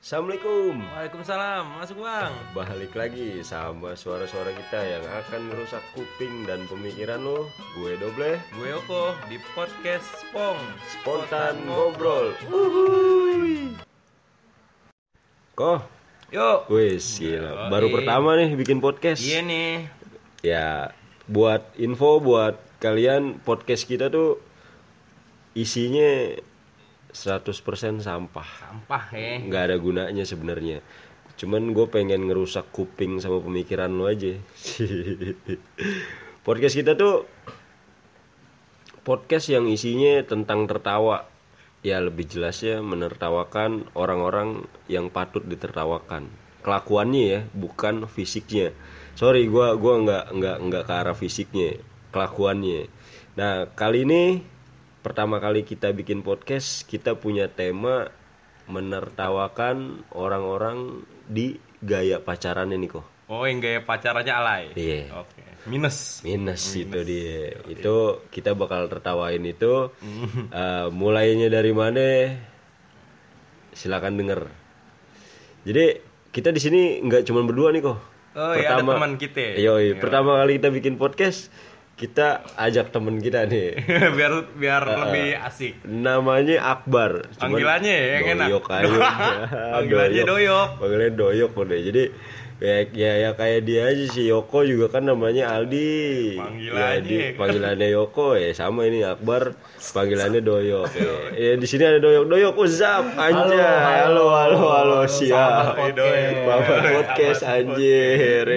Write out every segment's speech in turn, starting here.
Assalamualaikum Waalaikumsalam, masuk bang. Balik lagi sama suara-suara kita yang akan merusak kuping dan pemikiran lo Gue Doble Gue Oko di podcast Spong. Spontan Ngobrol Uhuy. Koh Yuk. Wis gila Baru Yoi. pertama nih bikin podcast Iya nih. Ya buat info buat kalian podcast kita tuh isinya 100% sampah. Sampah ya. nggak ada gunanya sebenarnya. Cuman gue pengen ngerusak kuping sama pemikiran lo aja. Podcast kita tuh podcast yang isinya tentang tertawa. Ya lebih jelasnya menertawakan orang-orang yang patut ditertawakan. Kelakuannya ya bukan fisiknya. Sorry gue gua nggak nggak nggak ke arah fisiknya kelakuannya. Nah kali ini pertama kali kita bikin podcast kita punya tema menertawakan orang-orang di gaya pacaran ini kok Oh yang gaya pacarannya alay. Iya. Oke. Minus. minus itu dia itu kita bakal tertawain itu Eh, mulainya dari mana silakan denger jadi kita di sini nggak cuma berdua nih kok Oh iya ada teman kita. Yoi, pertama kali kita bikin podcast kita ajak temen kita nih. Biar biar lebih asik. namanya Akbar. Cuman Panggilannya ya, yang enak. doyok aja. Panggilannya doyok. panggilannya doyok udah jadi ya, ya ya kayak dia aja si Yoko juga kan namanya Aldi. Panggilannya. ya, di, panggilannya Yoko. Ya sama ini Akbar. Panggilannya doyok. Ya, ya di sini ada doyok. Doyok uzap anjay. halo halo halo, siap. Sahabat podcast. Bapak podcast anjir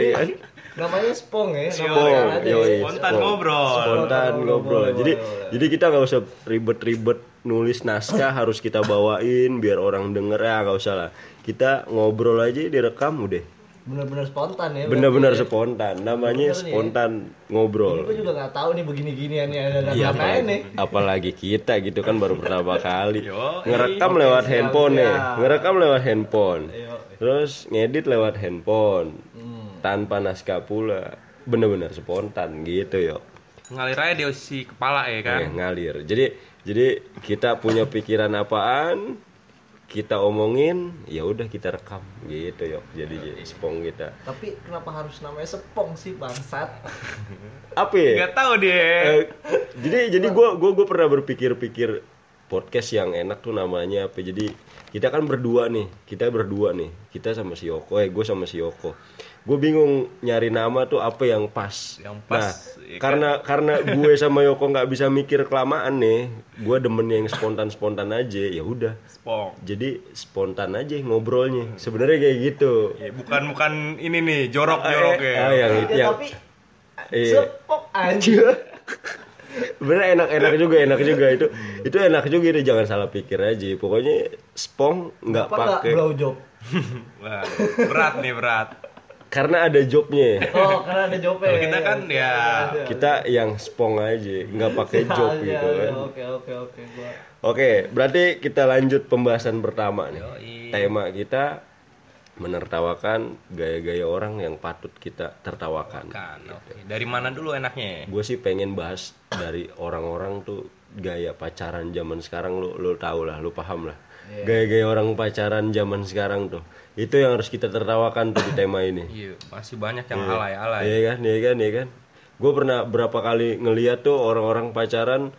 namanya spong ya Spong, yang ada yoi, ya. Spontan spong. ngobrol. Spontan Spontan ngobrol. ngobrol, Jadi jadi kita nggak usah ribet-ribet nulis naskah harus kita bawain biar orang denger ya nggak usah lah. Kita ngobrol aja direkam udah. bener-bener spontan ya Bener-bener berarti ya. spontan. Namanya Bener nih ya. spontan ngobrol. Ini gue juga nggak tahu nih begini-ginian nih ada Iya, apalagi, nih apalagi kita gitu kan baru pertama kali Yoi. ngerekam lewat handphone nih, siap. ngerekam lewat handphone, Ayo. terus ngedit lewat handphone, Hmm. Tanpa naskah pula, bener-bener spontan gitu yo. Ngalir aja di si kepala ya kan. Eh, ngalir. Jadi jadi kita punya pikiran apaan, kita omongin, ya udah kita rekam gitu yo. Jadi jadi spong kita. tapi kenapa harus namanya sepong sih bangsat Apa ya? Gak tahu dia. Eh, jadi jadi gua gua gua pernah berpikir-pikir podcast yang enak tuh namanya apa. Jadi kita kan berdua nih, kita berdua nih. Kita sama si Yoko, eh gue sama si Yoko. Gue bingung nyari nama tuh apa yang pas. Yang pas, Nah, ya kan? karena karena gue sama Yoko nggak bisa mikir kelamaan nih. Gue demen yang spontan-spontan aja. Ya udah. Spong. Jadi spontan aja ngobrolnya. Sebenarnya kayak gitu. Ya, bukan bukan ini nih jorok-jorok Eh, ya. ah, yang ya, yang tapi Iya. sepong anjir Bener enak enak juga enak juga. Itu itu enak juga deh jangan salah pikir aja. Pokoknya spong nggak pakai. blow job? Wah, berat nih berat. karena ada jobnya. Oh karena ada jobnya. Kalau kita kan ya kita yang spong aja nggak pakai job Iya, gitu iya, kan. Oke oke oke gua oke berarti kita lanjut pembahasan pertama nih. Yoi. tema kita menertawakan gaya-gaya orang yang patut kita tertawakan kan. Oke. Dari mana dulu enaknya? gue sih pengen bahas dari orang-orang tuh gaya pacaran zaman sekarang lu lu tahu lah lu paham lah Iya. gaya-gaya orang pacaran zaman sekarang tuh itu yang harus kita tertawakan tuh di tema ini Iya, masih banyak yang alay-alay. iya kan iya kan iya kan gue pernah berapa kali ngeliat tuh orang-orang pacaran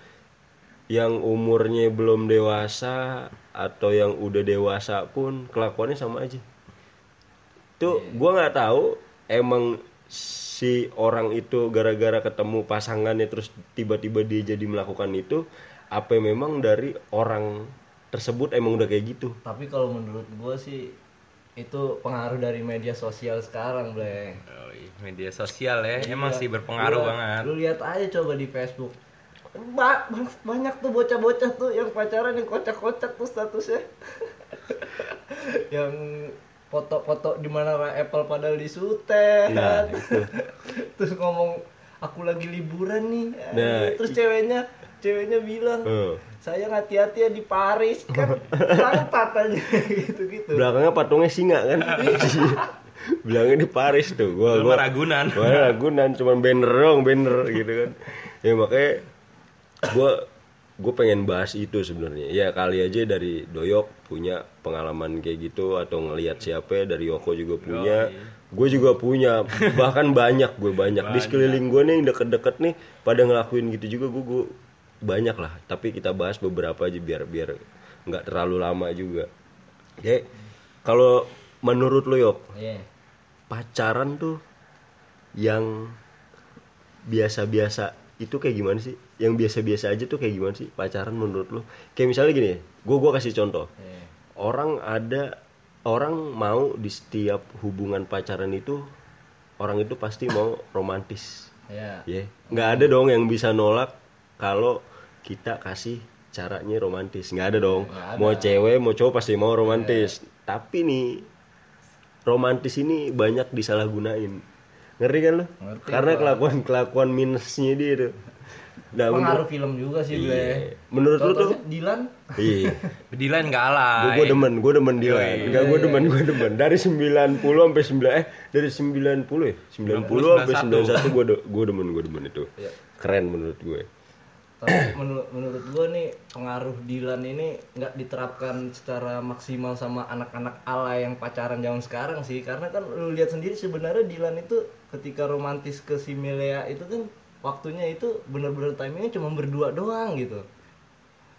yang umurnya belum dewasa atau yang udah dewasa pun kelakuannya sama aja tuh gue nggak tahu emang si orang itu gara-gara ketemu pasangannya terus tiba-tiba dia jadi melakukan itu apa memang dari orang tersebut emang udah kayak gitu tapi kalau menurut gua sih itu pengaruh dari media sosial sekarang bleh Yoi, media sosial ya, emang sih berpengaruh Lu- banget. Lu lihat aja coba di Facebook. Ba- banyak tuh bocah-bocah tuh yang pacaran yang kocak-kocak tuh statusnya. yang foto-foto di mana Apple padahal di Sute. Nah, Terus ngomong aku lagi liburan nih. Nah, Terus ceweknya ceweknya bilang, Eh. "Sayang hati-hati ya di Paris." Kan lantat aja gitu-gitu. belakangnya patungnya singa kan bilangnya di Paris tuh gua gua Ragunan. gua Ragunan cuman banner dong banner gitu kan ya makanya gua gue pengen bahas itu sebenarnya. Ya kali aja dari Doyok punya pengalaman kayak gitu atau ngelihat siapa dari Yoko juga punya. Gue juga punya. Bahkan banyak gue banyak. Di sekeliling gue nih yang deket-deket nih pada ngelakuin gitu juga gue gue banyak lah. Tapi kita bahas beberapa aja biar biar nggak terlalu lama juga. Ya kalau menurut lo Yok Iya. pacaran tuh yang biasa-biasa itu kayak gimana sih? Yang biasa-biasa aja tuh kayak gimana sih pacaran menurut lo? Kayak misalnya gini, gue gua kasih contoh. Iya. Orang ada orang mau di setiap hubungan pacaran itu orang itu pasti mau romantis. Iya. Ya, nggak ada dong yang bisa nolak kalau kita kasih caranya romantis. Nggak ada dong. Nggak ada. Mau cewek, mau cowok pasti mau romantis. Tapi nih romantis ini banyak disalahgunain. Ngerti kan lo? Ngerti Karena gua. kelakuan-kelakuan minusnya dia tuh. Nah, Pengaruh menurut, film juga sih gue. Iya. Menurut lu tuh? Dilan. iya. Dilan nggak Gue alay. gue demen, gue demen dia. Yoi. Enggak gue demen, gue demen. Dari 90 sampai 9 eh dari 90 ya? 90 sampai 91 gue de, gue demen, gue demen itu. Iya. Keren menurut gue. Tapi menurut menurut gue nih pengaruh Dilan ini nggak diterapkan secara maksimal sama anak-anak ala yang pacaran zaman sekarang sih karena kan lu lihat sendiri sebenarnya Dilan itu ketika romantis ke si Milea itu kan waktunya itu bener-bener timingnya cuma berdua doang gitu.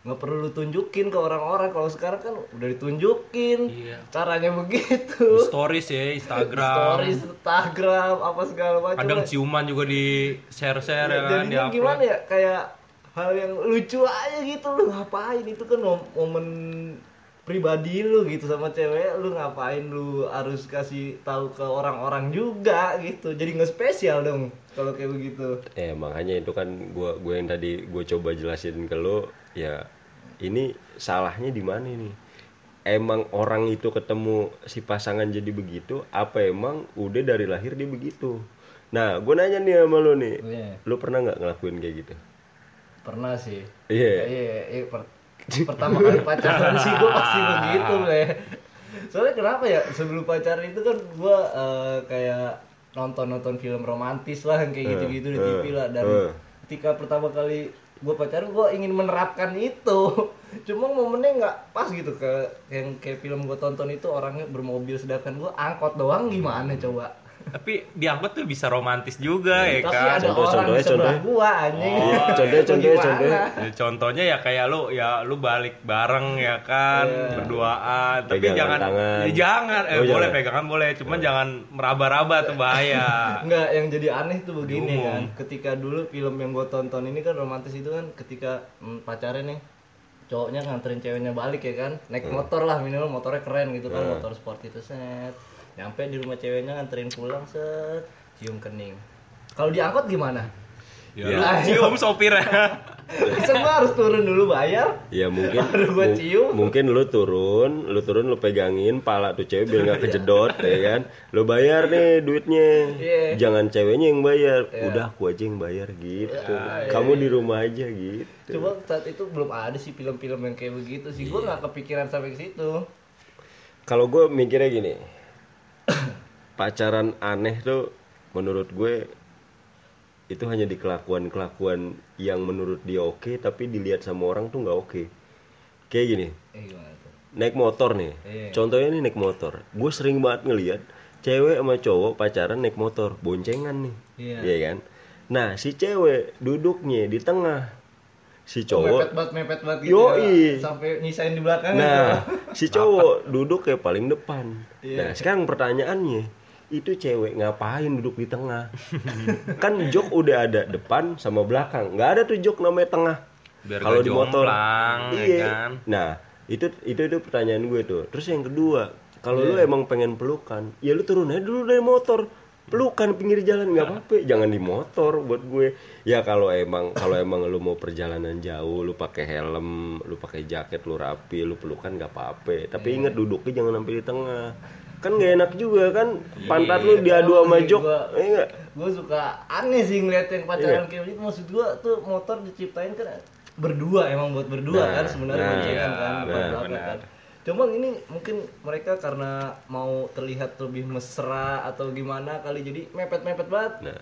Nggak perlu lu tunjukin ke orang-orang. Kalau sekarang kan udah ditunjukin. Iya. caranya begitu. Stories ya Instagram. stories Instagram apa segala macam. Kadang ciuman juga di share-share ya kan, di gimana ya? Kayak hal yang lucu aja gitu. Lu ngapain? Itu kan mom- momen pribadi lu gitu sama cewek lu ngapain lu harus kasih tahu ke orang-orang juga gitu jadi nggak spesial dong kalau kayak begitu Eh makanya itu kan gue gue yang tadi gue coba jelasin ke lo ya ini salahnya di mana nih? Emang orang itu ketemu si pasangan jadi begitu? Apa emang udah dari lahir dia begitu? Nah, gue nanya nih sama lo nih, Iya. lo pernah nggak ngelakuin kayak gitu? pernah sih Iya. iya iya, per- pertama kali pacaran sih gue pasti begitu le soalnya kenapa ya sebelum pacaran itu kan gue eh, kayak nonton nonton film romantis lah yang kayak gitu gitu di eh, TV lah. Dan eh. ketika pertama kali gue pacaran gue ingin menerapkan itu. Cuma momennya nggak pas gitu ke yang kayak film gue tonton itu orangnya bermobil sedangkan gue angkot doang gimana coba Tapi diangkut tuh bisa romantis juga ya tapi kan. ada Contoh- orang contohnya, contohnya. gua anjing Oh, Contohnya, contohnya, contohnya. Ya, contohnya ya kayak lu ya lu balik bareng ya kan Iya. berduaan tapi Pegangan jangan tangan. ya jangan eh Oh, boleh jangan. pegangan boleh cuman jangan meraba-raba tuh bahaya Enggak, yang jadi aneh tuh begini Umum. kan. Ketika dulu film yang gue tonton ini kan romantis itu kan ketika hmm, pacarnya nih cowoknya nganterin ceweknya balik ya kan naik motor lah minimal motornya keren gitu kan motor sport itu set nyampe di rumah ceweknya nganterin pulang set cium kening kalau diangkut gimana ya, Iya. lu cium sopirnya semua harus turun dulu bayar Ya mungkin Baru gua cium. mungkin lu turun, lu turun lu pegangin pala tuh cewek biar nggak kejedot ya kan. Lu bayar nih duitnya. Iya. Jangan ceweknya yang bayar. Udah aku aja yang bayar gitu. Iya, Kamu di rumah aja gitu. coba saat itu belum ada sih film-film yang kayak begitu sih gue nggak kepikiran sampai ke situ Kalau gue mikirnya gini, pacaran aneh tuh menurut gue itu hanya di kelakuan-kelakuan yang menurut dia oke tapi dilihat sama orang tuh nggak oke. Kayak gini, eh naik motor nih. Iya. Contohnya nih naik motor. Gue sering banget ngeliat cewek sama cowok pacaran naik motor, boncengan nih. Iya. kan? Nah, si cewek duduknya di tengah. Si mepet cowok banget mepet banget gitu Yoi. ya. sampai nyisain di belakang Nah, si cowok duduk kayak paling depan. Iya. Nah, sekarang pertanyaannya, itu cewek ngapain duduk di tengah? kan jok udah ada depan sama belakang. nggak ada tuh jok namanya tengah. Kalau di motor, ya iya. kan? Nah, itu itu itu pertanyaan gue tuh. Terus yang kedua, kalau lu Iya. emang pengen pelukan, ya lu turun aja dulu dari motor. Pelukan pinggir jalan nggak apa-apa, jangan di motor buat gue. Ya kalau emang kalau emang lu mau perjalanan jauh, lu pakai helm, lu pakai jaket, lu rapi, lu pelukan nggak apa-apa. Tapi Iya. ingat duduknya jangan sampai di tengah. Kan nggak enak juga kan, pantat lu diadu sama Iya, jok, enggak? gue suka aneh sih ngeliat yang Iya. pacaran kayak gitu maksud gue tuh motor diciptain kan berdua emang buat berdua Nah, kan sebenarnya nah, kan iya, buat nah, benar. kan Cuma ini mungkin mereka karena mau terlihat lebih mesra atau gimana kali jadi mepet-mepet banget, Nah,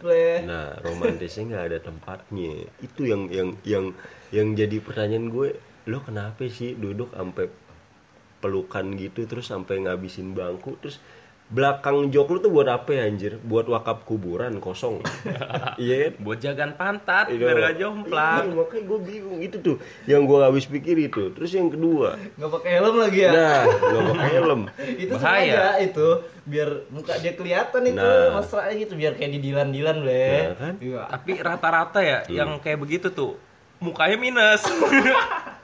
nah romantisnya nggak ada tempatnya. Itu yang yang yang yang jadi pertanyaan gue, lo kenapa sih duduk sampai pelukan gitu terus sampai ngabisin bangku terus belakang jok lu tuh buat apa ya anjir? Buat wakaf kuburan kosong. Iya kan? Buat jagaan pantat Itu. biar gak jomplang. Iya, makanya gue bingung itu tuh yang gue habis pikir itu. Terus yang kedua, Nggak pakai helm lagi ya. nah nggak pakai helm. itu Bahaya. sengaja itu biar muka dia kelihatan itu Nah. mesra gitu biar kayak di dilan-dilan, Bleh. Nah, kan? Iya. Tapi rata-rata ya Hmm. yang kayak begitu tuh mukanya minus.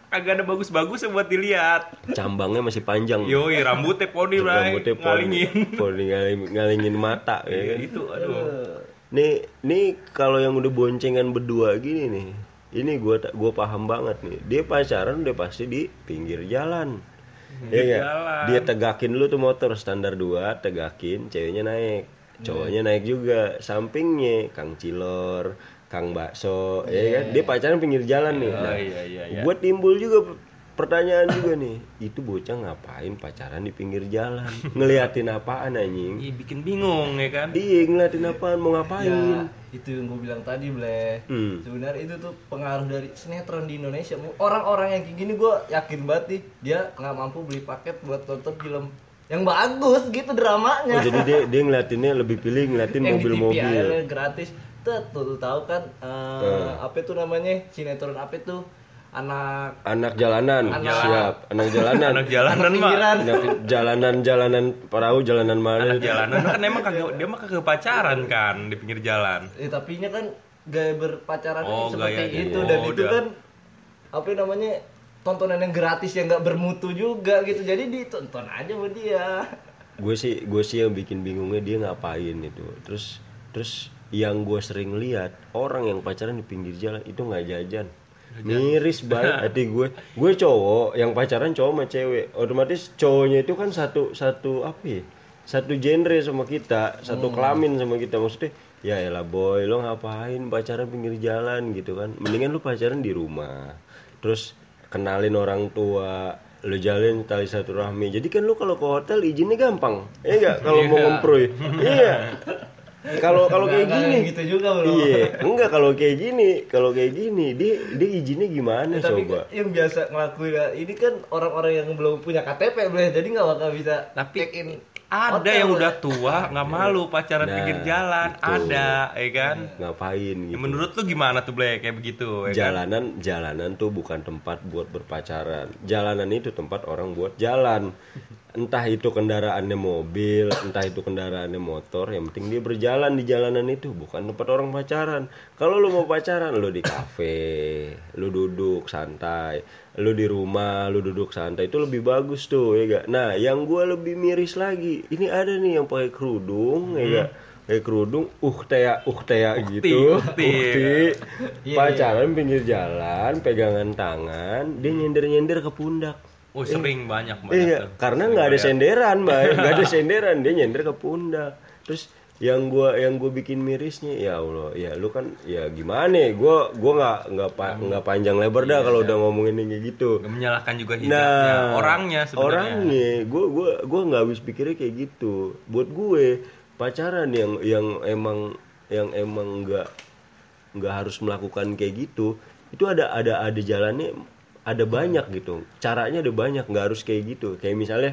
Kagak ada bagus-bagus buat dilihat. Cambangnya masih panjang. Yoi, rambutnya poni, Bray. Rambutnya poni, Ngalingin. poni ngalingin, ngalingin mata ya kan? Itu aduh. Nih, nih kalau yang udah boncengan berdua gini nih, ini gua gua paham banget nih. Dia pacaran udah pasti di pinggir jalan. Iya jalan. Dia tegakin lu tuh motor standar 2, tegakin, ceweknya naik. Cowoknya naik juga, sampingnya Kang Cilor, Kang Bakso, ya kan? Dia pacaran pinggir jalan nih. Oh, Nah, iya, iya, iya. Buat timbul juga pertanyaan juga nih, itu bocah ngapain pacaran di pinggir jalan? Ngeliatin apaan anjing? Ih, bikin bingung ya kan. Iya ngeliatin apaan mau ngapain? Ya, itu yang gue bilang tadi, Bleh. Hmm. Sebenarnya itu tuh pengaruh dari sinetron di Indonesia. Orang-orang yang kayak gini gue yakin banget nih, dia nggak mampu beli paket buat nonton film yang bagus gitu dramanya. Oh jadi dia dia ngeliatinnya lebih pilih ngeliatin yang di TV mobil-mobil. gratis. Tuh, tuh, tuh tahu kan eh, Eh. apa itu namanya? Sinetron apa itu? Anak Anak jalanan, Anak- siap. Anak jalanan. Anak jalanan mah. Anak jalanan jalanan perahu jalanan mana? Anak jalanan kan emang kagak dia mah kagak pacaran kan di pinggir jalan. Eh, tapi nya kan gaya berpacaran Oh, seperti gayanya. itu Oh, dan itu udah. kan apa namanya tontonan yang gratis yang nggak bermutu juga gitu jadi ditonton aja sama dia Gue sih gue sih yang bikin bingungnya dia ngapain itu. Terus terus yang gue sering lihat orang yang pacaran di pinggir jalan itu nggak jajan. Miris banget hati gue. Gue cowok yang pacaran cowok sama cewek. Otomatis cowoknya itu kan satu satu apa ya? Satu genre sama kita, satu kelamin sama kita. Maksudnya ya elah boy, lo ngapain pacaran pinggir jalan gitu kan? Mendingan lu pacaran di rumah. Terus kenalin orang tua, lu jalin tali satu rahmi. Jadi kan lu kalau ke hotel izinnya gampang. Iya enggak? Kalau mau ngemproy. Iya. Kalau kalau kayak gini. gitu juga bro. Iya, enggak kalau kayak gini, kalau kayak gini dia dia izinnya gimana tapi coba? kan yang biasa ngelakuin ini kan orang-orang yang belum punya KTP boleh jadi nggak bakal bisa Tapi check in Ada hotel, yang udah tua nggak malu pacaran Nah, pinggir jalan, itu. ada, ya kan? Ngapain Ya, gitu? menurut lu gimana tuh Blek kayak begitu? Ya kan? jalanan jalanan tuh bukan tempat buat berpacaran. Jalanan itu tempat orang buat jalan. Entah itu kendaraannya mobil, entah itu kendaraannya motor, yang penting dia berjalan di jalanan itu, bukan tempat orang pacaran. Kalau lu mau pacaran, lu di kafe, lu duduk santai, lu di rumah, lu duduk santai itu lebih bagus tuh, ya gak? Nah, yang gua lebih miris lagi, ini ada nih yang pakai kerudung, ya gak? Pakai kerudung, uh tea, uh tea gitu, ukti. ukti. Iya, pacaran pinggir jalan pegangan tangan dia nyender nyender ke pundak Oh sering banyak banget iya tuh. karena nggak ada senderan mbak nggak ada senderan dia nyender ke pundak terus yang gua yang gua bikin mirisnya ya allah ya lu kan ya gimana ya gua gua nggak nggak pa- nggak panjang lebar dah kalau udah ngomongin yang kayak gitu Nggak menyalahkan juga hijabnya, Nah, orangnya sebenarnya. Orangnya, gue gua gua nggak habis pikirnya kayak gitu. Buat gue pacaran yang yang emang yang emang nggak nggak harus melakukan kayak gitu, itu ada ada ada jalannya, ada banyak gitu. Caranya ada banyak, nggak harus kayak gitu. Kayak misalnya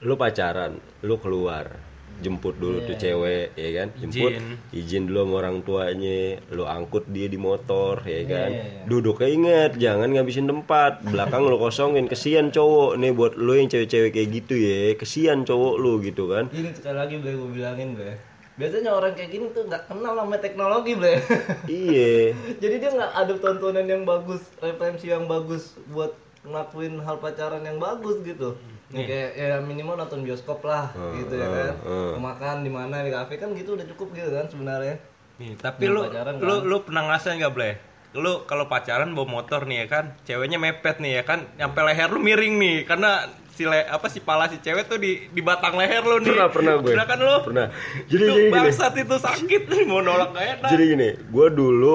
lu pacaran, lu keluar, jemput dulu tuh cewek, ya kan? Jemput, Izin. izin dulu sama orang tuanya, lu angkut dia di motor, ya kan? Iya, iya. Duduknya inget, jangan ngabisin tempat. Belakang lo kosongin, kesian cowok nih buat lo yang cewek-cewek kayak gitu ya. Kesian cowok lo gitu kan. ini sekali lagi boleh gue bilangin boleh biasanya orang kayak gini tuh nggak kenal sama teknologi boleh Iya. jadi dia nggak ada tontonan yang bagus referensi yang bagus buat ngelakuin hal pacaran yang bagus gitu Nih, kayak ya minimal nonton bioskop lah gitu ya kan hmm. makan di mana di kafe kan gitu udah cukup gitu kan sebenarnya Nih, tapi lu pacaran lu kan? lu pernah ngerasain nggak Blek? Lu kalau pacaran bawa motor nih ya kan, ceweknya mepet nih ya kan, nyampe leher lu miring nih karena si le, apa si pala si cewek tuh di di batang leher lu nih. Pernah, pernah gue. Pernah kan lu? Pernah. Jadi Itu jadi gini. bangsat itu sakit nih mau nolak gak enak. Jadi gini, gue dulu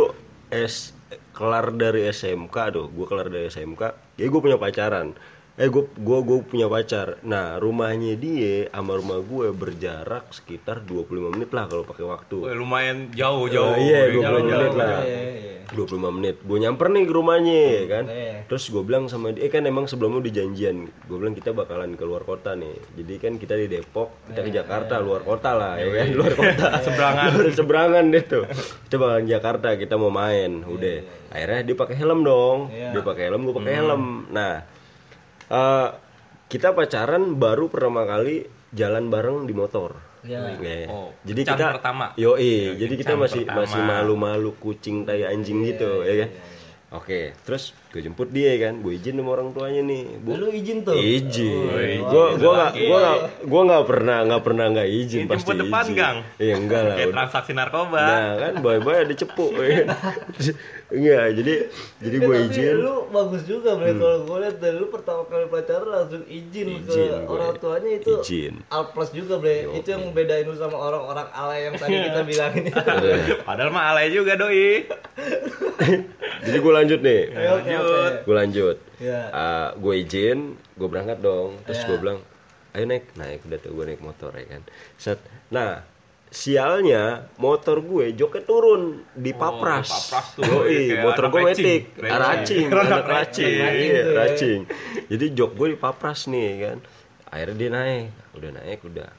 S kelar dari SMK tuh, gue kelar dari SMK, ya gue punya pacaran. Eh gue gua gua punya pacar. Nah rumahnya dia sama rumah gue berjarak sekitar 25 menit lah kalau pakai waktu. Lumayan jauh jauh. Oh, iya, 20 jauh, menit lah. Iya, iya. 25 menit. Gue nyamper nih ke rumahnya ya kan. Iya. terus gue bilang sama dia eh kan emang sebelumnya udah janjian. Gue bilang kita bakalan ke luar kota nih. Jadi kan kita di Depok kita ke Jakarta luar kota lah ya kan? luar kota. Seberangan. luar seberangan deh tuh. Kita bakalan Jakarta kita mau main udah. akhirnya dia pakai helm dong. Iya. dia pakai helm gue pakai helm. Nah eh, kita pacaran baru pertama kali jalan bareng di motor Iya. Ya. Oh, jadi kita pertama. Yo, Ya, jadi kita masih pertama. masih malu-malu kucing tai anjing gitu ya kan. Oke, terus gue jemput dia kan, gue izin sama orang tuanya nih, bu. Lu izin tuh. Izin. Oh, izin. Gua gua nggak Laki. gua nggak gua nggak pernah nggak pernah nggak izin Ini pasti jemput depan, izin. Gang. Iya enggak lah. Kayak transaksi narkoba. Nah kan boy-boy ada cepu ya kan. Enggak, jadi jadi gue tapi izin. Hmm. lu bagus juga Bre kalau gue lihat deh, lu pertama kali pacaran langsung izin, Izin ke gue. orang tuanya itu Izin. Al plus juga bre itu yang bedain lu sama orang-orang alay yang tadi kita bilangin itu Padahal mah alay juga doi. Jadi gue lanjut nih. Ya, oke. Gue lanjut. Ya. Ah, gue izin, gue berangkat dong. Terus Ya. gue bilang, ayo naik, naik udah tuh gue naik motor ya kan. Set. Nah, sialnya motor gue joknya turun di papras. Oh, papras tuh. Yoi, Kayak motor gue racing. metik, Racing. racing, Anak racing, racing iya, ya. racing. Jadi jok gue di papras nih kan. Akhirnya dia naik, udah naik udah.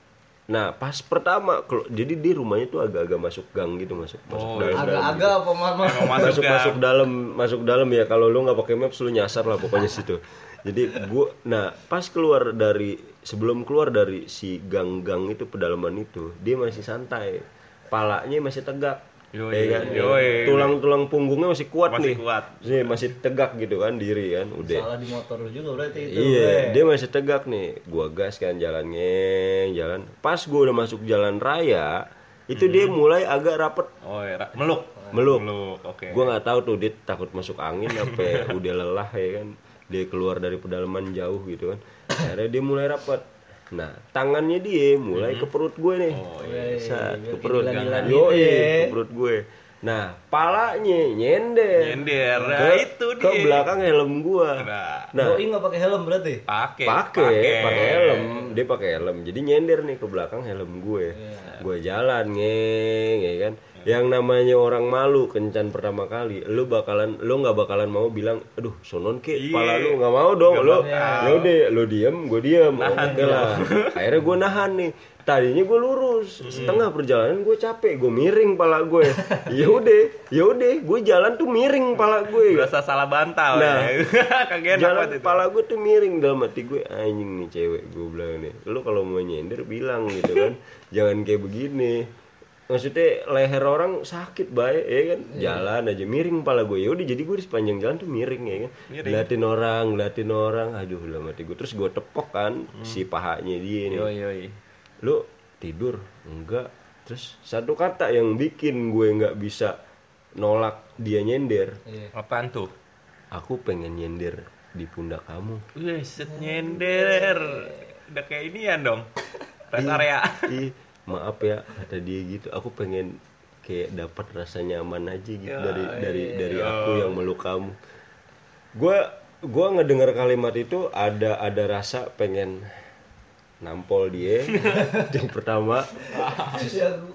Nah pas pertama, jadi di rumahnya tuh agak-agak masuk gang gitu, masuk masuk Oh, dalam. agak-agak apa mama Emang masuk masuk gang. masuk dalam masuk dalam ya kalau lu nggak pakai maps lu nyasar lah pokoknya situ jadi gua nah pas keluar dari sebelum keluar dari si gang-gang itu pedalaman itu dia masih santai palanya masih tegak Yoi, ya kan? yoi. tulang-tulang punggungnya masih kuat Masih nih kuat. Sih, masih tegak gitu kan diri kan udah salah di motor juga berarti itu Iya, Bre. dia masih tegak nih. Gua gas kan jalan ngeng, jalan. Pas gua udah masuk jalan raya, itu dia mulai agak rapet Oh, ya. Ra- meluk. meluk. Meluk. Oke. Gua nggak tahu tuh dia takut masuk angin apa udah lelah ya kan. Dia keluar dari pedalaman jauh gitu kan. Akhirnya dia mulai rapat. Nah, tangannya dia mulai ke perut gue nih. Oh, iya. Saat ke perut. Yo, gitu ya. ke perut gue. Nah, palanya nyender. Nyender. Nah, Ke, itu ke dia. belakang helm gua. Nah, Nah, Doi nggak pakai helm berarti pakai. pakai pakai helm dia pakai helm jadi nyender nih ke belakang helm gue gue jalan ngeng ya kan yang namanya orang malu kencan pertama kali lu bakalan lu nggak bakalan mau bilang aduh sonon ke Iya. pala lu nggak mau dong. Lu ya udah lu diem gue diem. Oke lah. Akhirnya gue nahan nih. Tadinya gue lurus. Setengah perjalanan gue capek gue miring pala gue ya udah ya udah gue jalan tuh miring pala gue Berasa salah bantal Nah. ya. Jalan itu. kepala gue tuh miring dalam hati gue anjing nih cewek gue bilang nih. Lu kalau mau nyender bilang gitu kan. Jangan kayak begini maksudnya leher orang sakit baik ya kan jalan aja miring kepala gue ya udah jadi gue di sepanjang jalan tuh miring ya kan Miring. liatin orang liatin orang aduh dalam hati gue terus gue tepok kan si pahanya dia nih Yoi, yoi. lu tidur enggak terus satu kata yang bikin gue nggak bisa nolak dia nyender Iya. Apaan tuh? aku pengen nyender di pundak kamu Wih, set nyender. Udah kayak ini ya dong. Rest area. maaf ya kata dia gitu. Aku pengen kayak dapat rasa nyaman aja gitu Ya, dari dari iya. dari aku yang meluk kamu. Gue gua ngedengar kalimat itu ada ada rasa pengen nampol dia. Yang pertama. Ya, gua-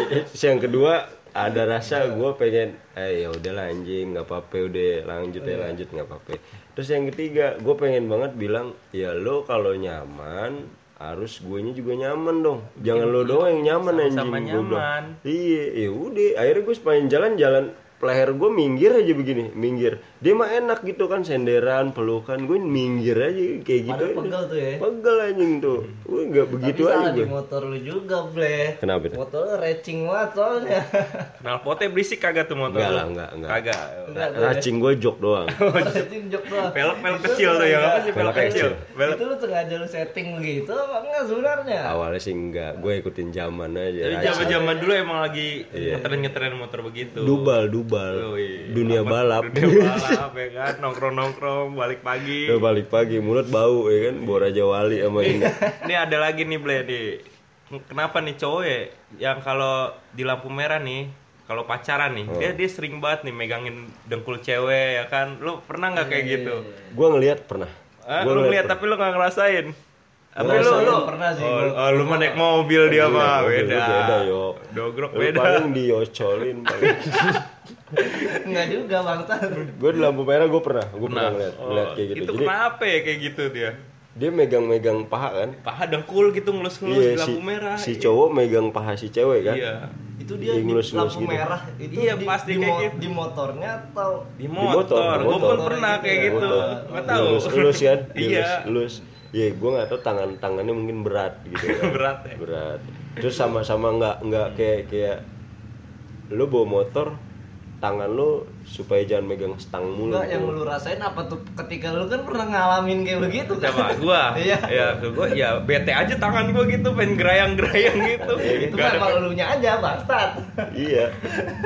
Terus yang kedua ada rasa gue pengen eh ya udahlah anjing nggak apa-apa udah lanjut ya lanjut nggak apa-apa. Terus yang ketiga gue pengen banget bilang ya lo kalau nyaman harus gue juga nyaman dong jangan lo doang yang nyaman anjing Sama-sama Gua bilang. nyaman. iya ya udah akhirnya gue sepanjang jalan jalan leher gue minggir aja begini minggir dia mah enak gitu kan senderan pelukan gue minggir aja kayak gitu Padahal aja. pegel tuh ya. pegel anjing tuh gue nggak begitu Tapi aja salah di gue motor lu juga, Ble. Kenapa tuh? Motor lu racing banget soalnya. Kenal potnya berisik kagak tuh motor? Enggak lu? lah, enggak, enggak. Kagak. Ya. racing gue jok doang Racing jok doang. Pelek-pelek Itu kecil tuh yang apa sih? Pelek Pelek kecil. Pelek. Itu lu sengaja lu setting begitu apa enggak sebenarnya? awalnya sih enggak gue ikutin zaman aja Tapi racing. zaman-zaman dulu emang lagi Iya. ngetren-ngetren motor begitu. dubal dubal Yoi. dunia Apa- balap Dunia balap ya kan, nongkrong-nongkrong balik pagi. udah balik pagi mulut bau ya kan bau raja wali sama ini Ini ada lagi nih Ble nih. Kenapa nih cowok ya yang kalau di lampu merah nih kalau pacaran nih, Oh. dia dia sering banget nih megangin dengkul cewek ya kan. Lu pernah nggak kayak gitu? gue ngelihat pernah Ah, Gua lu ngeliat ngeliat tapi lu nggak ngerasain. Tapi lu lu Pernah sih, Oh, gua- oh, lu mah naik mobil dia Iya, mah beda. beda, yo. Dogrok beda. paling diocolin paling. Enggak juga bang Tan. gue di lampu merah gue pernah, gue pernah Nah, ngeliat, oh, ngeliat kayak gitu. Itu Jadi kenapa ya kayak gitu dia? dia megang-megang paha kan. Paha dengkul gitu ngelus-ngelus Iya di si, lampu merah. si cowok megang paha si cewek kan. Iya. Itu dia Dia di ngelus-ngelus lampu gitu. merah itu Iya, di, pasti di, kayak mo- gitu. di motornya atau Di motor, motor. di Gue motor. pun pernah kayak Iya, gitu. tahu. Lulus, lulus kan? Iya. Lulus. Iya, gue nggak tahu tangan tangannya mungkin berat gitu. Kan. Berat ya? Berat. Terus sama-sama nggak nggak kayak kayak lu bawa motor tangan lu supaya jangan megang stang mulu. enggak yang gitu. lu rasain apa tuh ketika lu kan pernah ngalamin kayak begitu kan? Coba gua. Iya. Ya, ke gua ya bete aja tangan gua gitu pengen gerayang-gerayang gitu. Itu Nggak mah emang elunya aja bangsat. Iya.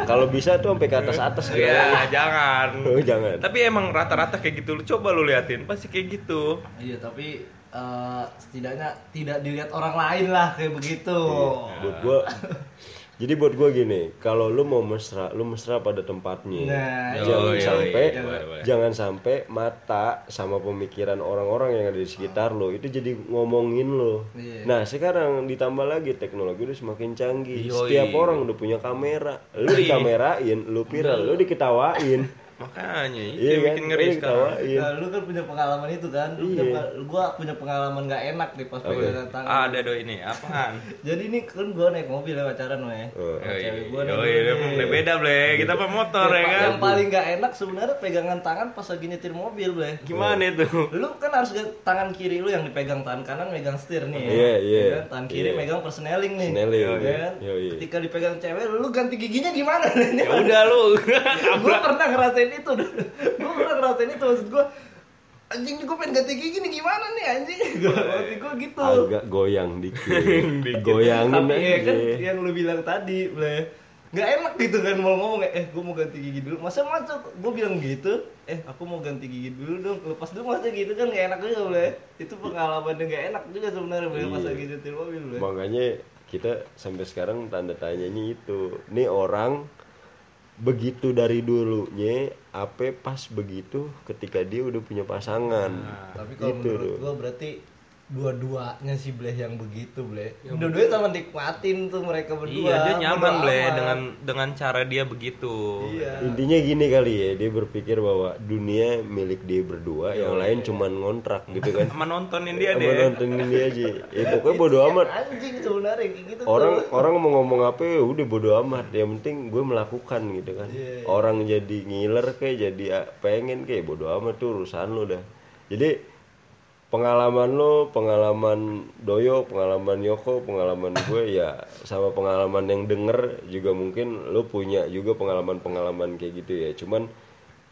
Kalau bisa tuh sampai ke atas atas Ya, jangan. Oh, jangan. Tapi emang rata-rata kayak gitu. Lu coba lu liatin, pasti kayak gitu. Iya tapi eh, setidaknya tidak dilihat orang lain lah kayak begitu. buat gua jadi buat gua gini kalau lu mau mesra lu mesra pada tempatnya Nah, jangan iya, iya, sampai iya, boleh, boleh. jangan sampai mata sama pemikiran orang-orang yang ada di sekitar lo itu jadi ngomongin lo Iya. nah sekarang ditambah lagi teknologi udah semakin canggih Yoi. setiap orang udah punya kamera lu dikamerain lu viral lu diketawain Makanya itu iya yang kan bikin lu ngeri sekarang. diketawain Nah, lu kan punya pengalaman itu kan. Lu punya Iya. pengal- gua punya pengalaman gak enak nih pas pegangan tangan. Ada do ini apaan? Jadi ini kan gua naik mobil ya pacaran weh. Oh. Sama cewek gua emang nih. udah beda, Ble. Kita apa motor ya kan? yang paling gak enak sebenarnya pegangan tangan pas lagi nyetir mobil, Bre. Gimana itu? Lu kan harus ga- tangan kiri lu yang dipegang tangan kanan megang setir nih. ya. Iya, iya. Ya kan? Tangan kiri Iya. megang persneling nih. Persneling, Ya iya. kan? Ketika dipegang cewek lu ganti giginya gimana? Ya udah lu. gue pernah ngerasain itu. Gue pernah ngerasain itu maksud gue anjing gue pengen ganti gigi nih gimana nih anjing? Maksud gue gitu. Agak goyang dikit. Goyangin tapi ya kan yang lu bilang tadi ble nggak enak gitu kan mau ngomong eh gue mau ganti gigi dulu. Masa masuk? Gue bilang gitu eh aku mau ganti gigi dulu dong. Lepas dulu masa gitu kan gak enak juga ble. Itu pengalaman yang gak enak juga sebenarnya ble pas Iya. nyetir mobil ble. Makanya kita sampai sekarang tanda tanyanya itu nih orang begitu dari dulunya apa pas begitu ketika dia udah punya pasangan. Tapi kalau Gitu menurut gua berarti dua-duanya si Bleh yang begitu Bleh. Dua-duanya sama nikmatin tuh mereka berdua. Iya, dia nyaman, Bodo Ble, amat. dengan dengan cara dia begitu. Iya. intinya gini kali ya dia berpikir bahwa dunia milik dia berdua yang lain cuman ngontrak gitu kan Sama nontonin dia sama deh. nontonin dia aja ya pokoknya bodo amat Anjing sebenarnya kayak gitu orang tuh. orang mau ngomong apa ya udah bodo amat yang penting gue melakukan gitu kan Iya. orang jadi ngiler kayak jadi ah, pengen kayak bodo amat tuh urusan lo dah jadi pengalaman lo pengalaman doyo pengalaman yoko pengalaman gue ya sama pengalaman yang denger juga mungkin lo punya juga pengalaman pengalaman kayak gitu ya cuman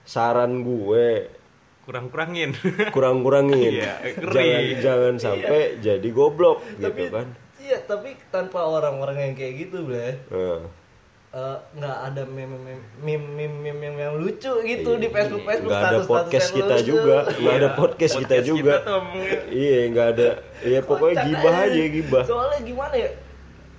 saran gue Kurang-kurangin. kurang-kurangin Iya, ngeri. jangan jangan sampai jadi goblok tapi gitu kan iya tapi tanpa orang-orang yang kayak gitu Bleh Nah. Eh, nggak ada meme meme meme meme meme yang, yang lucu gitu di Facebook Facebook Iya. nggak ada podcast kita lucu. juga nggak ada Iya, podcast kita juga iya nggak ada iya pokoknya gibah aja gibah Soalnya gimana ya?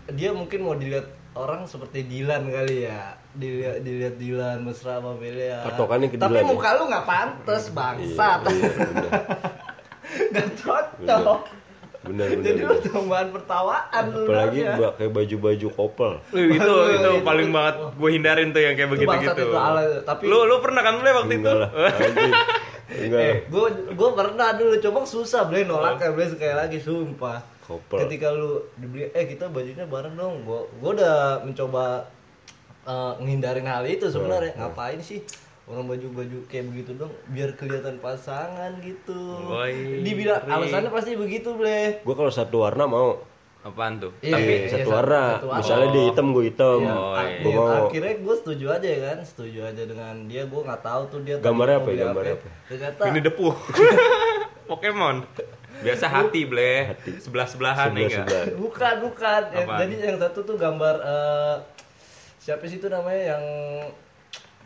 Dia mungkin mau dilihat orang seperti Dilan kali ya. Dilihat dilihat Dilan mesra sama Belia. Patokannya ke Tapi Dilan ya? muka lu nggak pantas bangsat. Iya, iya, bener. Nggak cocok. bener bener, Jadi lu bener. tambahan pertawaan lu. apalagi ya. mbak kayak baju-baju couple Wih, itu Aduh, itu itu- paling banget gue hindarin tuh yang kayak Itu begitu gitu. itu, ala- tapi- lu lu pernah kan boleh waktu itu? enggak lah anjing enggak Eh, lah gue gue pernah dulu coba susah beli nolak ya beli sekali lagi sumpah. couple ketika lu dibeli eh kita bajunya bareng dong gua gua udah mencoba eh, ngehindarin hal itu sebenarnya ngapain sih orang baju-baju kayak begitu dong biar kelihatan pasangan gitu Woi, dibilang alasannya pasti begitu bleh gue kalau satu warna mau Apaan tuh? Iya, tapi iya, satu satu- warna satu warna. misalnya dia hitam gue hitam Iya, Oh, iya. gue iya, mau akhirnya gue setuju aja ya kan setuju aja dengan dia gue nggak tahu tuh dia Gambarnya apa ya, gambarnya apa? ternyata Ini depuh. Pokemon. Biasa hati, Ble. Sebelah-sebelahan ya sebelah enggak? sebelah bukan bukan Apaan? jadi yang satu tuh gambar eh, siapa sih itu namanya yang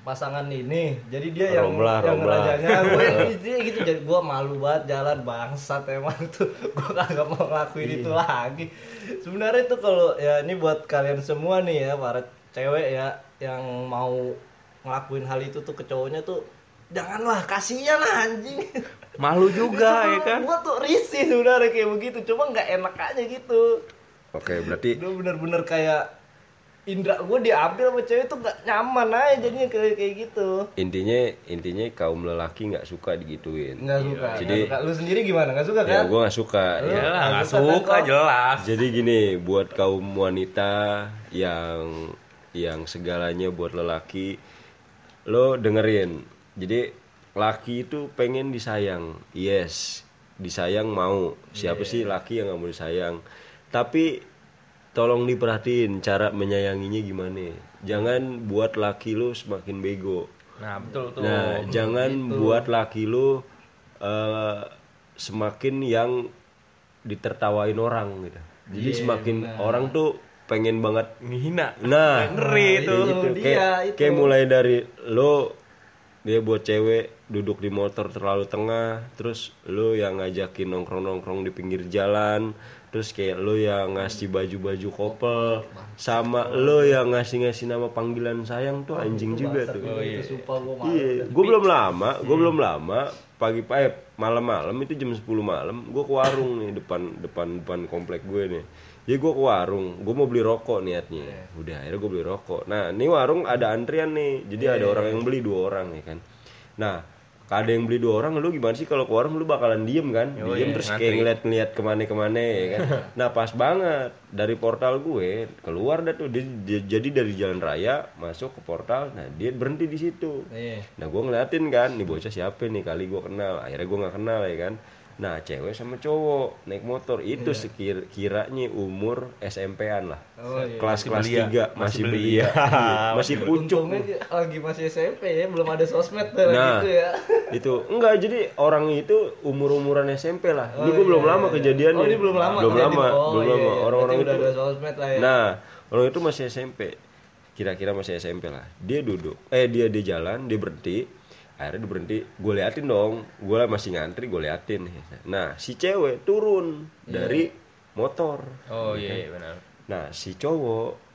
pasangan ini jadi dia yang Romlah, yang Romlah. rajanya gue dia gitu jadi gue malu banget jalan bangsat emang tuh gue kagak mau ngelakuin itu Iya. lagi sebenarnya itu kalau ya ini buat kalian semua nih ya para cewek ya yang mau ngelakuin hal itu tuh ke cowoknya tuh janganlah kasihan lah anjing Malu juga ya kan. Gua tuh risih sebenarnya kayak begitu, cuma nggak enak aja gitu. Oke, berarti Itu bener-bener kayak indra gue diambil sama cewek tuh nggak nyaman aja jadinya kayak kayak gitu. intinya intinya kaum lelaki nggak suka digituin. Nggak suka. Jadi- nggak suka. Lu sendiri gimana? Nggak suka Ya, kan? gue nggak suka. Lu- Ya. Ya lah, nggak suka kan, suka kok? jelas. Jadi gini, buat kaum wanita yang yang segalanya buat lelaki, lo dengerin. Jadi laki itu pengen disayang, yes, disayang mau. Siapa sih laki yang nggak mau disayang? Tapi tolong diperhatiin cara menyayanginya gimana. Jangan buat laki lo semakin bego. Nah, betul tuh. Nah, jangan buat laki lu eh, semakin yang ditertawain orang gitu. Jadi semakin orang tuh pengen banget Ngehina. nah Ngeri kayak tuh. gitu. dia, Kayak, itu. kayak mulai dari lo dia buat cewek duduk di motor terlalu tengah terus lo yang ngajakin nongkrong-nongkrong di pinggir jalan terus kayak lo yang ngasih baju-baju couple sama lo yang ngasih-ngasih nama panggilan sayang tuh anjing juga tuh Oh, iya. Sumpah gue. Iya, gue belum lama, gue belum lama pagi eh malam-malam itu jam 10 malam gue ke warung nih depan depan depan komplek gue nih. Jadi gue ke warung, gue mau beli rokok niatnya. Udah akhirnya gue beli rokok. Nah ini warung ada antrian nih, jadi ada orang yang beli dua orang ya kan. Nah ada yang beli dua orang, lu gimana sih kalau ke warung lu bakalan diem kan? Oh, diem iya, terus ngantri. kayak ngeliat-ngeliat ke mana-kemana ya kan. nah pas banget dari portal gue keluar dah tuh, Dia- dia- jadi dari jalan raya masuk ke portal, nah dia berhenti di situ. Iya. Nah gue ngeliatin kan, nih bocah siapa nih kali gue kenal. Akhirnya gue nggak kenal ya kan. Nah cewek sama cowok naik motor itu sekir kiranya umur SMP-an lah. Oh, iya. Kelas kelas belia. tiga Masih masih belia. Iya, masih pucuk. Untungnya dia lagi masih SMP ya, belum ada sosmed tuh Nah, gitu ya. itu enggak jadi orang itu umur umuran SMP lah. Oh, ini gue belum iya, lama iya. kejadiannya. Oh, ini belum lama. Belum lama, Oh, belum iya, lama. iya. Orang-orang itu. udah ada sosmed lah ya. Nah, orang itu masih SMP. Kira-kira masih SMP lah. Dia duduk, eh dia di jalan, dia berhenti. Akhirnya dia berhenti, gue liatin dong. Gue masih ngantri, gue liatin. Nah, si cewek turun dari motor. Oh iya, iya benar. Nah, si cowok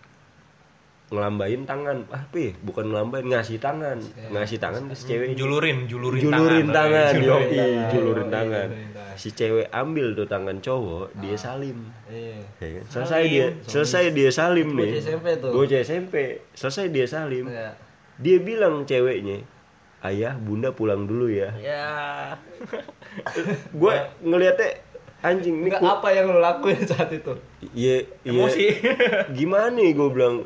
ngelambain tangan. Ah, pi, bukan ngelambain, ngasih tangan. Ngasih tangan ke si cewek. Julurin, julurin, Julurin tangan, Julurin yoi, tangan. julurin Yoi, tangan. julurin tangan. Si cewek ambil tuh tangan cowok, dia salim. Iya. Ya kan? Selesai dia, selesai dia salim nih. Bocah SMP tuh. SMP. Selesai dia salim. Iya. Dia bilang ceweknya, "Ayah, Bunda pulang dulu ya." Ya. Gue ngeliatnya anjing nih Enggak kok apa yang lo lakuin saat itu? iya iya Emosi. gimana nih gue bilang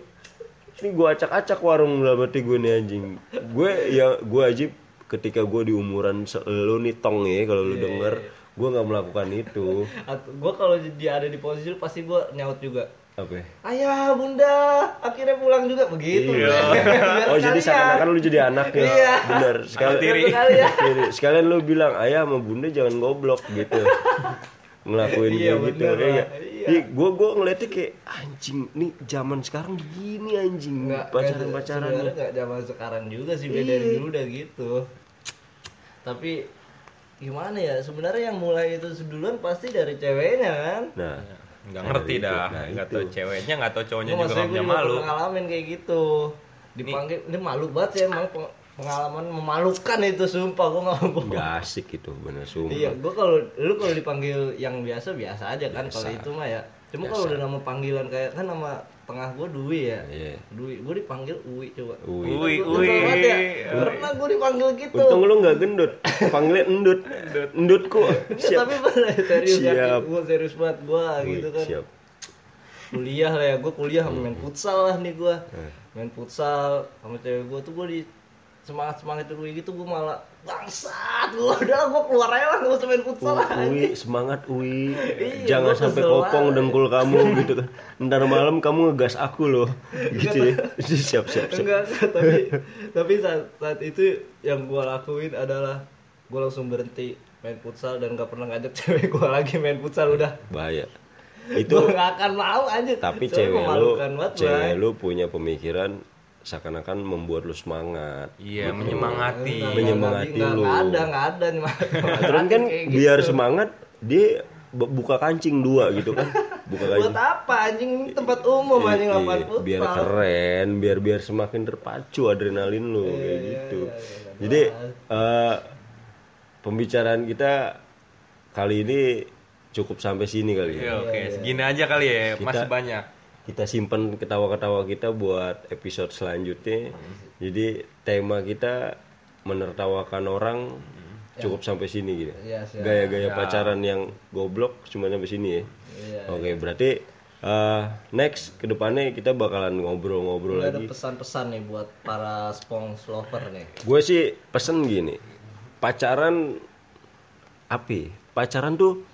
ini gue acak-acak warung hati gue nih anjing gue ya gue aja ketika gue di umuran lu nih tong ya kalau Iya, lu denger gue nggak melakukan itu gue kalau dia ada di posisi lu pasti gue nyaut juga. Apa ya? Ayah, bunda, akhirnya pulang juga begitu. Iya. Oh jadi seakan-akan lu jadi anaknya Iya. bener sekali tiri. Sekalian. Jadi, sekalian lu bilang ayah sama bunda jangan goblok gitu ngelakuin Iya, kayak gitu bener ya lah. Iya. gue gue ngeliatnya kayak anjing nih zaman sekarang gini anjing Nggak, pacaran nggak, pacaran nggak zaman sekarang juga sih beda Iya. dari dulu udah gitu tapi gimana ya sebenarnya yang mulai itu duluan pasti dari ceweknya kan nah Nggak Nah, ngerti itu. dah. Nah, Nggak itu. tahu ceweknya, nggak tahu cowoknya juga maksudnya nggak gue punya malu. pernah ngalamin kayak gitu dipanggil ini malu banget sih emang peng- pengalaman memalukan itu sumpah gue nggak bohong nggak asik gitu bener sumpah iya gue kalau lu kalau dipanggil yang biasa biasa aja kan kalau itu mah ya cuma kalau udah nama panggilan kayak kan nama tengah gue Dwi ya. Iya. Dwi gue dipanggil Uwi coba. Uwi. Uwi, Uwi. ya. pernah gue dipanggil gitu. Untung lu nggak gendut. Panggilnya endut. Endutku. Siap. tapi bener serius Siap. ya gue serius banget gue gitu kan. siap. Kuliah lah ya gue kuliah sama main futsal lah nih gue Hmm. main futsal sama cewek gue tuh gue di semangat semangat dulu gitu gue malah bangsat gue udah gue keluar aja lah usah main futsal lah Uwi semangat Uwi Iya, jangan sampai kopong dengkul kamu gitu. Kan ntar malam kamu ngegas aku loh. Gitu ya. Siap siap siap. Enggak tapi tapi saat, saat itu yang gue lakuin adalah gue langsung berhenti main futsal dan gak pernah ngajak cewek gue lagi main futsal udah. Bahaya. Itu gue gak akan mau aja tapi Soalnya cewek lu cewek lu punya pemikiran seakan-akan membuat lu semangat Iya, Gitu. menyemangati. Enggak, Menyemangati enggak, lu. enggak ada enggak ada Terus kan Kayak biar gitu. semangat dia bu- buka kancing dua gitu kan buka buat kancing apa anjing tempat umum Iya, anjing iya, lapangan futsal biar keren biar biar semakin terpacu adrenalin lu Iya, kayak gitu iya, iya, iya. jadi eh, pembicaraan kita kali ini cukup sampai sini kali Iya, ya. oke, segini aja kali ya, masih Kita- banyak. Kita simpen ketawa-ketawa kita buat episode selanjutnya. Jadi tema kita menertawakan orang cukup sampai sini gitu. Iya. Gaya-gaya pacaran yang goblok cuma sampai sini ya. Iya. Oke, berarti eh, next ke depannya kita bakalan ngobrol-ngobrol Ada lagi. pesan-pesan nih buat para sponge lover nih. Gue sih pesen gini, pacaran api, pacaran tuh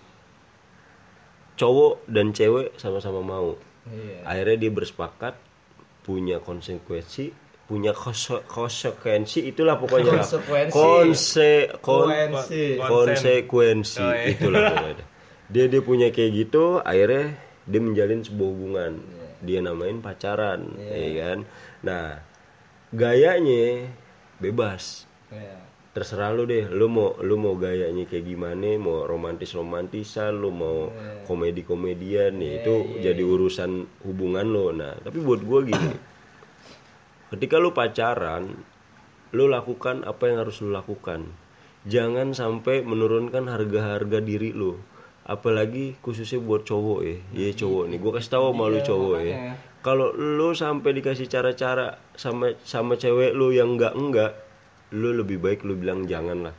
cowok dan cewek sama-sama mau. Iya. Akhirnya dia bersepakat punya konsekuensi, punya kose- konsekuensi itulah pokoknya. Konsekuensi. Konse kon- Konsekuensi. konsekuensi Oh, iya. itulah pokoknya. Dia dia punya kayak gitu, akhirnya dia menjalin sebuah hubungan. Dia namain pacaran, ya kan? Nah, gayanya bebas Iya. Terserah lu deh lu mau lu mau gayanya kayak gimana mau romantis romantisan lu mau komedi komedian nih itu jadi urusan hubungan lo nah tapi buat gua gini ketika lu pacaran lu lakukan apa yang harus lu lakukan. Jangan sampai menurunkan harga-harga diri lu. Apalagi khususnya buat cowok ya. Iya cowok nih. Gua kasih tahu sama lu cowok ya. kalau lu sampai dikasih cara-cara sama sama cewek lu yang enggak enggak lu lebih baik lu bilang jangan lah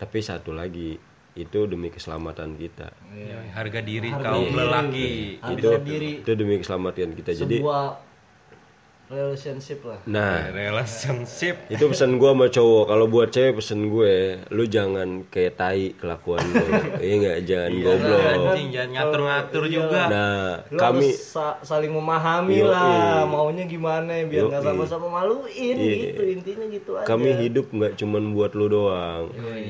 tapi satu lagi itu demi keselamatan kita. Ya, harga diri kaum lelaki. itu Harga diri. itu demi keselamatan kita. Jadi sebuah relationship lah. nah. Relationship. itu pesan gua sama cowok. Kalau buat cewek pesen gue lu jangan kayak tai kelakuan lu. Iya nggak? Jangan goblok. Anjing, jangan ngatur-ngatur juga. nah Lu kami harus sa- saling memahami Yoi. lah. Maunya gimana? Biar nggak sama-sama maluin. Iya. gitu intinya gitu aja. kami hidup nggak cuman buat lu doang.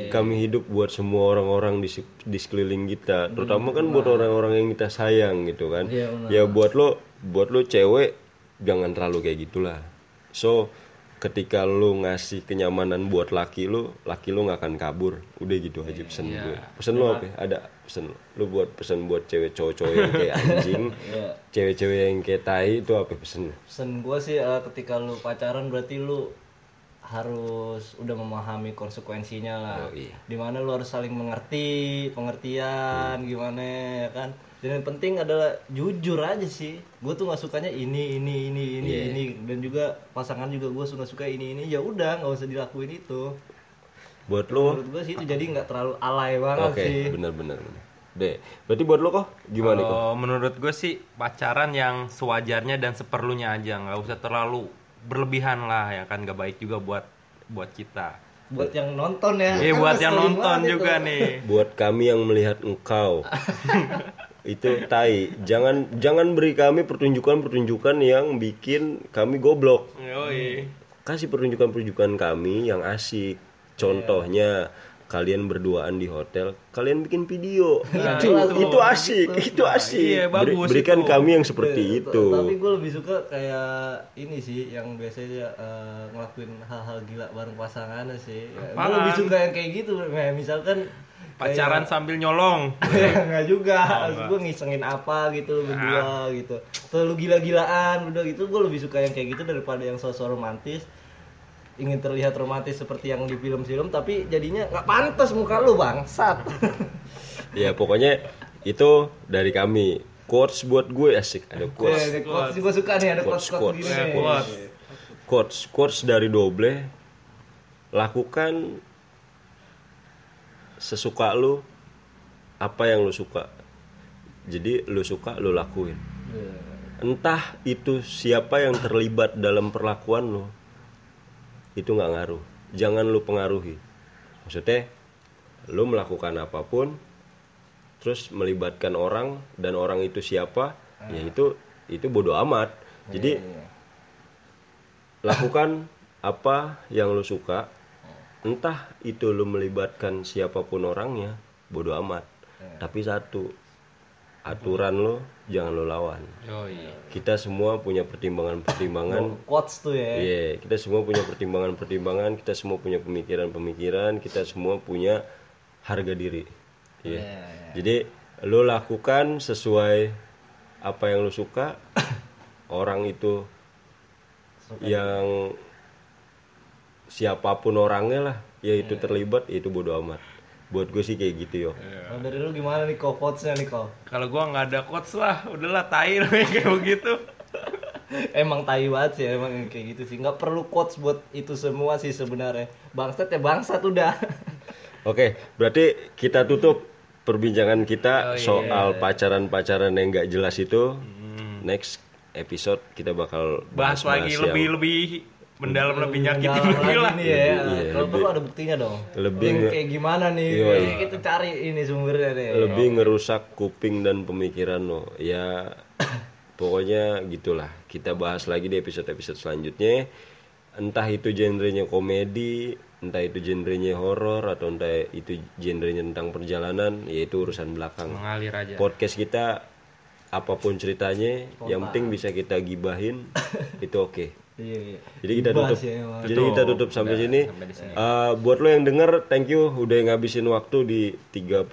Kami hidup buat semua orang-orang di, se- di sekeliling kita. Terutama kan buat orang-orang yang kita sayang gitu kan. Iya, ya buat lo buat lo cewek jangan terlalu kayak gitulah. So ketika lu ngasih kenyamanan buat laki lu laki lu nggak akan kabur. Udah gitu aja pesen gue. Pesen lu apa ya? ada pesen lu lu buat pesen buat cewek cowok-cowok yang kayak anjing cewek-cewek yang kayak tai itu apa pesen lu? Pesan gue sih eh, ketika lu pacaran berarti lu harus udah memahami konsekuensinya lah. Di mana lu harus saling mengerti, pengertian gimana ya kan. Dan yang penting adalah jujur aja sih. Gue tuh nggak sukanya ini, ini, ini, ini, ini. Dan juga pasangan juga gue suka suka ini, ini. Ya udah nggak usah dilakuin itu. buat lu Menurut gue sih itu jadi nggak terlalu alay banget Oke, sih. benar-benar. benar. Deh, berarti buat lo kok gimana kok? Kalau menurut gue sih pacaran yang sewajarnya dan seperlunya aja, nggak usah terlalu berlebihan lah ya kan, nggak baik juga buat buat kita. Buat yang nonton ya. Eh Kan buat yang ngeselin nonton juga itu. nih. Buat kami yang melihat engkau. itu tai. Jangan jangan beri kami pertunjukan-pertunjukan yang bikin kami goblok. Yoi. Kasih pertunjukan-pertunjukan kami yang asik. Contohnya kalian berduaan di hotel, kalian bikin video. itu itu asik, itu asik. iya, Beri- bagus berikan itu. kami yang seperti T- itu. Tapi gue lebih suka kayak ini sih yang biasanya eh, ngelakuin hal-hal gila bareng pasangannya sih. gue Apaan? lebih suka yang kayak gitu. Kayak misalkan Pacaran sambil nyolong. Enggak juga, gue ngisengin apa gitu berdua gitu. Terlalu gila-gilaan udah gitu gue lebih suka yang kayak gitu daripada yang sosok romantis ingin terlihat romantis seperti yang di film-film tapi jadinya nggak pantas muka lu bangsat Ya pokoknya itu dari kami. Quotes buat gue asik. Ada quotes. quotes gue suka nih ada Quotes, quotes quotes quotes, gini nih. quotes. quotes quotes dari Doble lakukan sesuka lu apa yang lu suka jadi lu suka lu lakuin entah itu siapa yang terlibat dalam perlakuan lu itu nggak ngaruh. Jangan lu pengaruhi. Maksudnya lu melakukan apa pun terus melibatkan orang dan orang itu siapa ya itu itu bodoh amat. Jadi lakukan apa yang lu suka entah itu lu melibatkan siapa pun orangnya bodoh amat. Tapi satu aturan lo jangan lo lawan Yoi. kita semua punya pertimbangan-pertimbangan quotes tuh ya Iya, kita semua punya pertimbangan-pertimbangan, kita semua punya pemikiran-pemikiran, kita semua punya harga diri. Iya. Jadi lo lakukan sesuai apa yang lo suka. Orang itu yang siapa pun orangnya lah, yaitu terlibat itu bodo amat. Buat gue sih kayak gitu yo Kalau dari lu gimana nih kok quotesnya nih kok? Kalau gua nggak ada quotes lah, udahlah tai kayak begitu. emang tai banget sih emang kayak gitu sih nggak perlu quotes buat itu semua sih sebenarnya bangsat ya bangsat udah Oke, berarti kita tutup perbincangan kita Oh, iya. soal pacaran-pacaran yang nggak jelas itu. Next episode kita bakal Bahas lagi yang lebih lebih mendalam lebih nyakitin Dalam lagi lah. nih ya Iya, kalau perlu ada buktinya dong lebih Yang kayak gimana nih. Ini kita cari ini sumbernya nih lebih ngerusak kuping dan pemikiran lo. Ya pokoknya gitulah. Kita bahas lagi di episode-episode selanjutnya. Entah itu genrenya komedi, entah itu genrenya horor atau entah itu genrenya tentang perjalanan, yaitu urusan belakang. Mengalir aja. podcast kita apa pun ceritanya yang penting bisa kita gibahin itu oke iya iya. Jadi kita tutup. emang. jadi kita tutup sampai sini. Eh, buat lo yang denger thank you. Udah ngabisin waktu di 35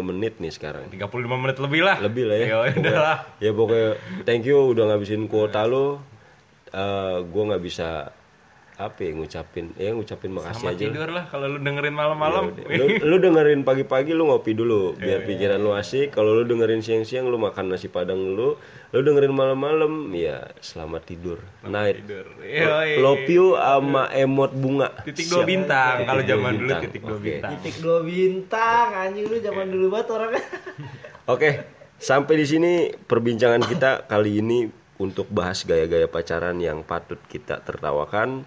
menit nih sekarang. 35 menit lebih lah. lebih lah ya. Ya udah Pokoknya- lah. ya pokoknya thank you udah ngabisin kuota lo. Eh, gua nggak bisa apa ya ngucapin? Ya ngucapin makasih Sama aja tidur lah kalau lu dengerin malam-malam. lu, lu dengerin pagi-pagi lu ngopi dulu. Iya, biar pikiran lu asik. Kalau lu dengerin siang-siang lu makan nasi padang dulu. Lu dengerin malam-malam ya selamat tidur. Night. Tidur. Yoi. love you sama emot bunga. Titik dua bintang. Kalau Titik dua zaman dulu bintang. titik dua Oke. bintang. titik dua bintang anjing lu zaman dulu banget orangnya oke. Sampai di sini perbincangan kita kali ini untuk bahas gaya-gaya pacaran yang patut kita tertawakan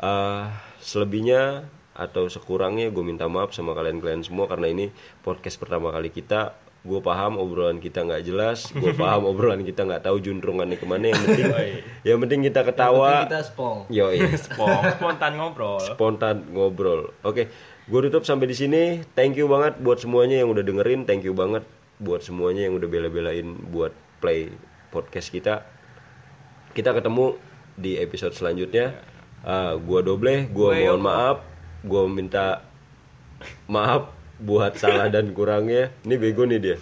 Eh, selebihnya atau sekurangnya gue minta maaf sama kalian-kalian semua karena ini podcast pertama kali kita. Gue paham obrolan kita nggak jelas gue paham obrolan kita nggak tahu juntrungannya ke mana. Yang penting yang penting kita ketawa. kita spong. Yo Spon- Spontan ngobrol. spontan ngobrol. Oke gue tutup sampai di sini. Thank you banget buat semuanya yang udah dengerin. Thank you banget buat semuanya yang udah bela-belain buat play podcast kita. Kita ketemu di episode selanjutnya Ah, gua doble gua Gue mohon maaf. Gua minta maaf buat salah dan kurangnya. Ini bego nih dia.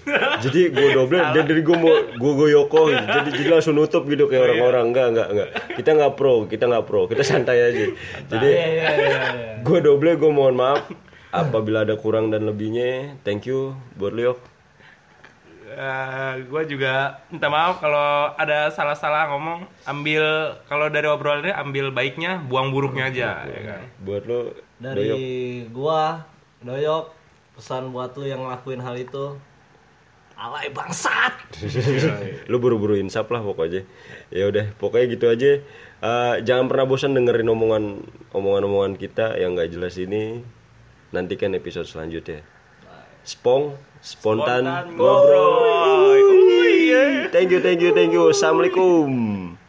Jadi gua doble dan dari gua mau gua goyoko. Jadi jadi langsung nutup gitu kayak orang-orang. Enggak enggak enggak. Kita nggak pro kita nggak pro. Kita santai aja. Jadi iya iya iya iya. gue doble gue mohon maaf. Apabila ada kurang dan lebihnya thank you. Buat lu Yok. gue juga minta maaf kalau ada salah-salah ngomong. Ambil kalau dari obrolannya ambil baiknya buang buruknya aja ya kan? Buat lu dari Doyok. gua doyok pesan buat lu yang ngelakuin hal itu. Alay bangsat! Lu buru-buru insap lah pokoknya. Ya udah pokoknya gitu aja. Eh, jangan pernah bosan dengerin omongan omongan-omongan kita yang nggak jelas ini. Nantikan episode selanjutnya spong spontan, Spontan ngobrol. ngobrol. Uy, thank you thank you thank you. Assalamualaikum